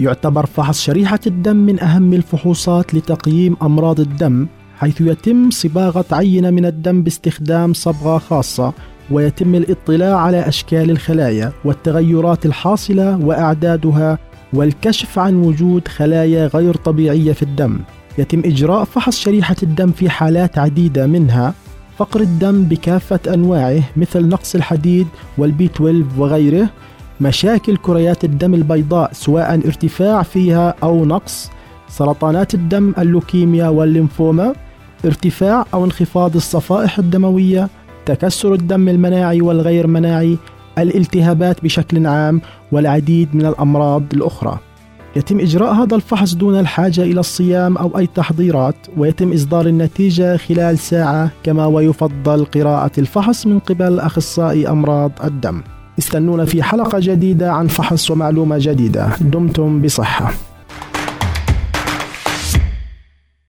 يعتبر فحص شريحة الدم من أهم الفحوصات لتقييم أمراض الدم حيث يتم صباغة عينة من الدم باستخدام صبغة خاصة ويتم الاطلاع على أشكال الخلايا والتغيرات الحاصلة وأعدادها والكشف عن وجود خلايا غير طبيعية في الدم. يتم إجراء فحص شريحة الدم في حالات عديدة منها فقر الدم بكافة أنواعه مثل نقص الحديد وال B 12 وغيره مشاكل كريات الدم البيضاء سواء ارتفاع فيها أو نقص سرطانات الدم اللوكيميا والليمفوما ارتفاع أو انخفاض الصفائح الدموية تكسر الدم المناعي والغير مناعي الالتهابات بشكل عام والعديد من الأمراض الأخرى. يتم إجراء هذا الفحص دون الحاجة إلى الصيام أو أي تحضيرات ويتم إصدار النتيجة خلال ساعة كما ويفضل قراءة الفحص من قبل أخصائي أمراض الدم. استنونا في حلقة جديدة عن فحص ومعلومة جديدة. دمتم بصحة.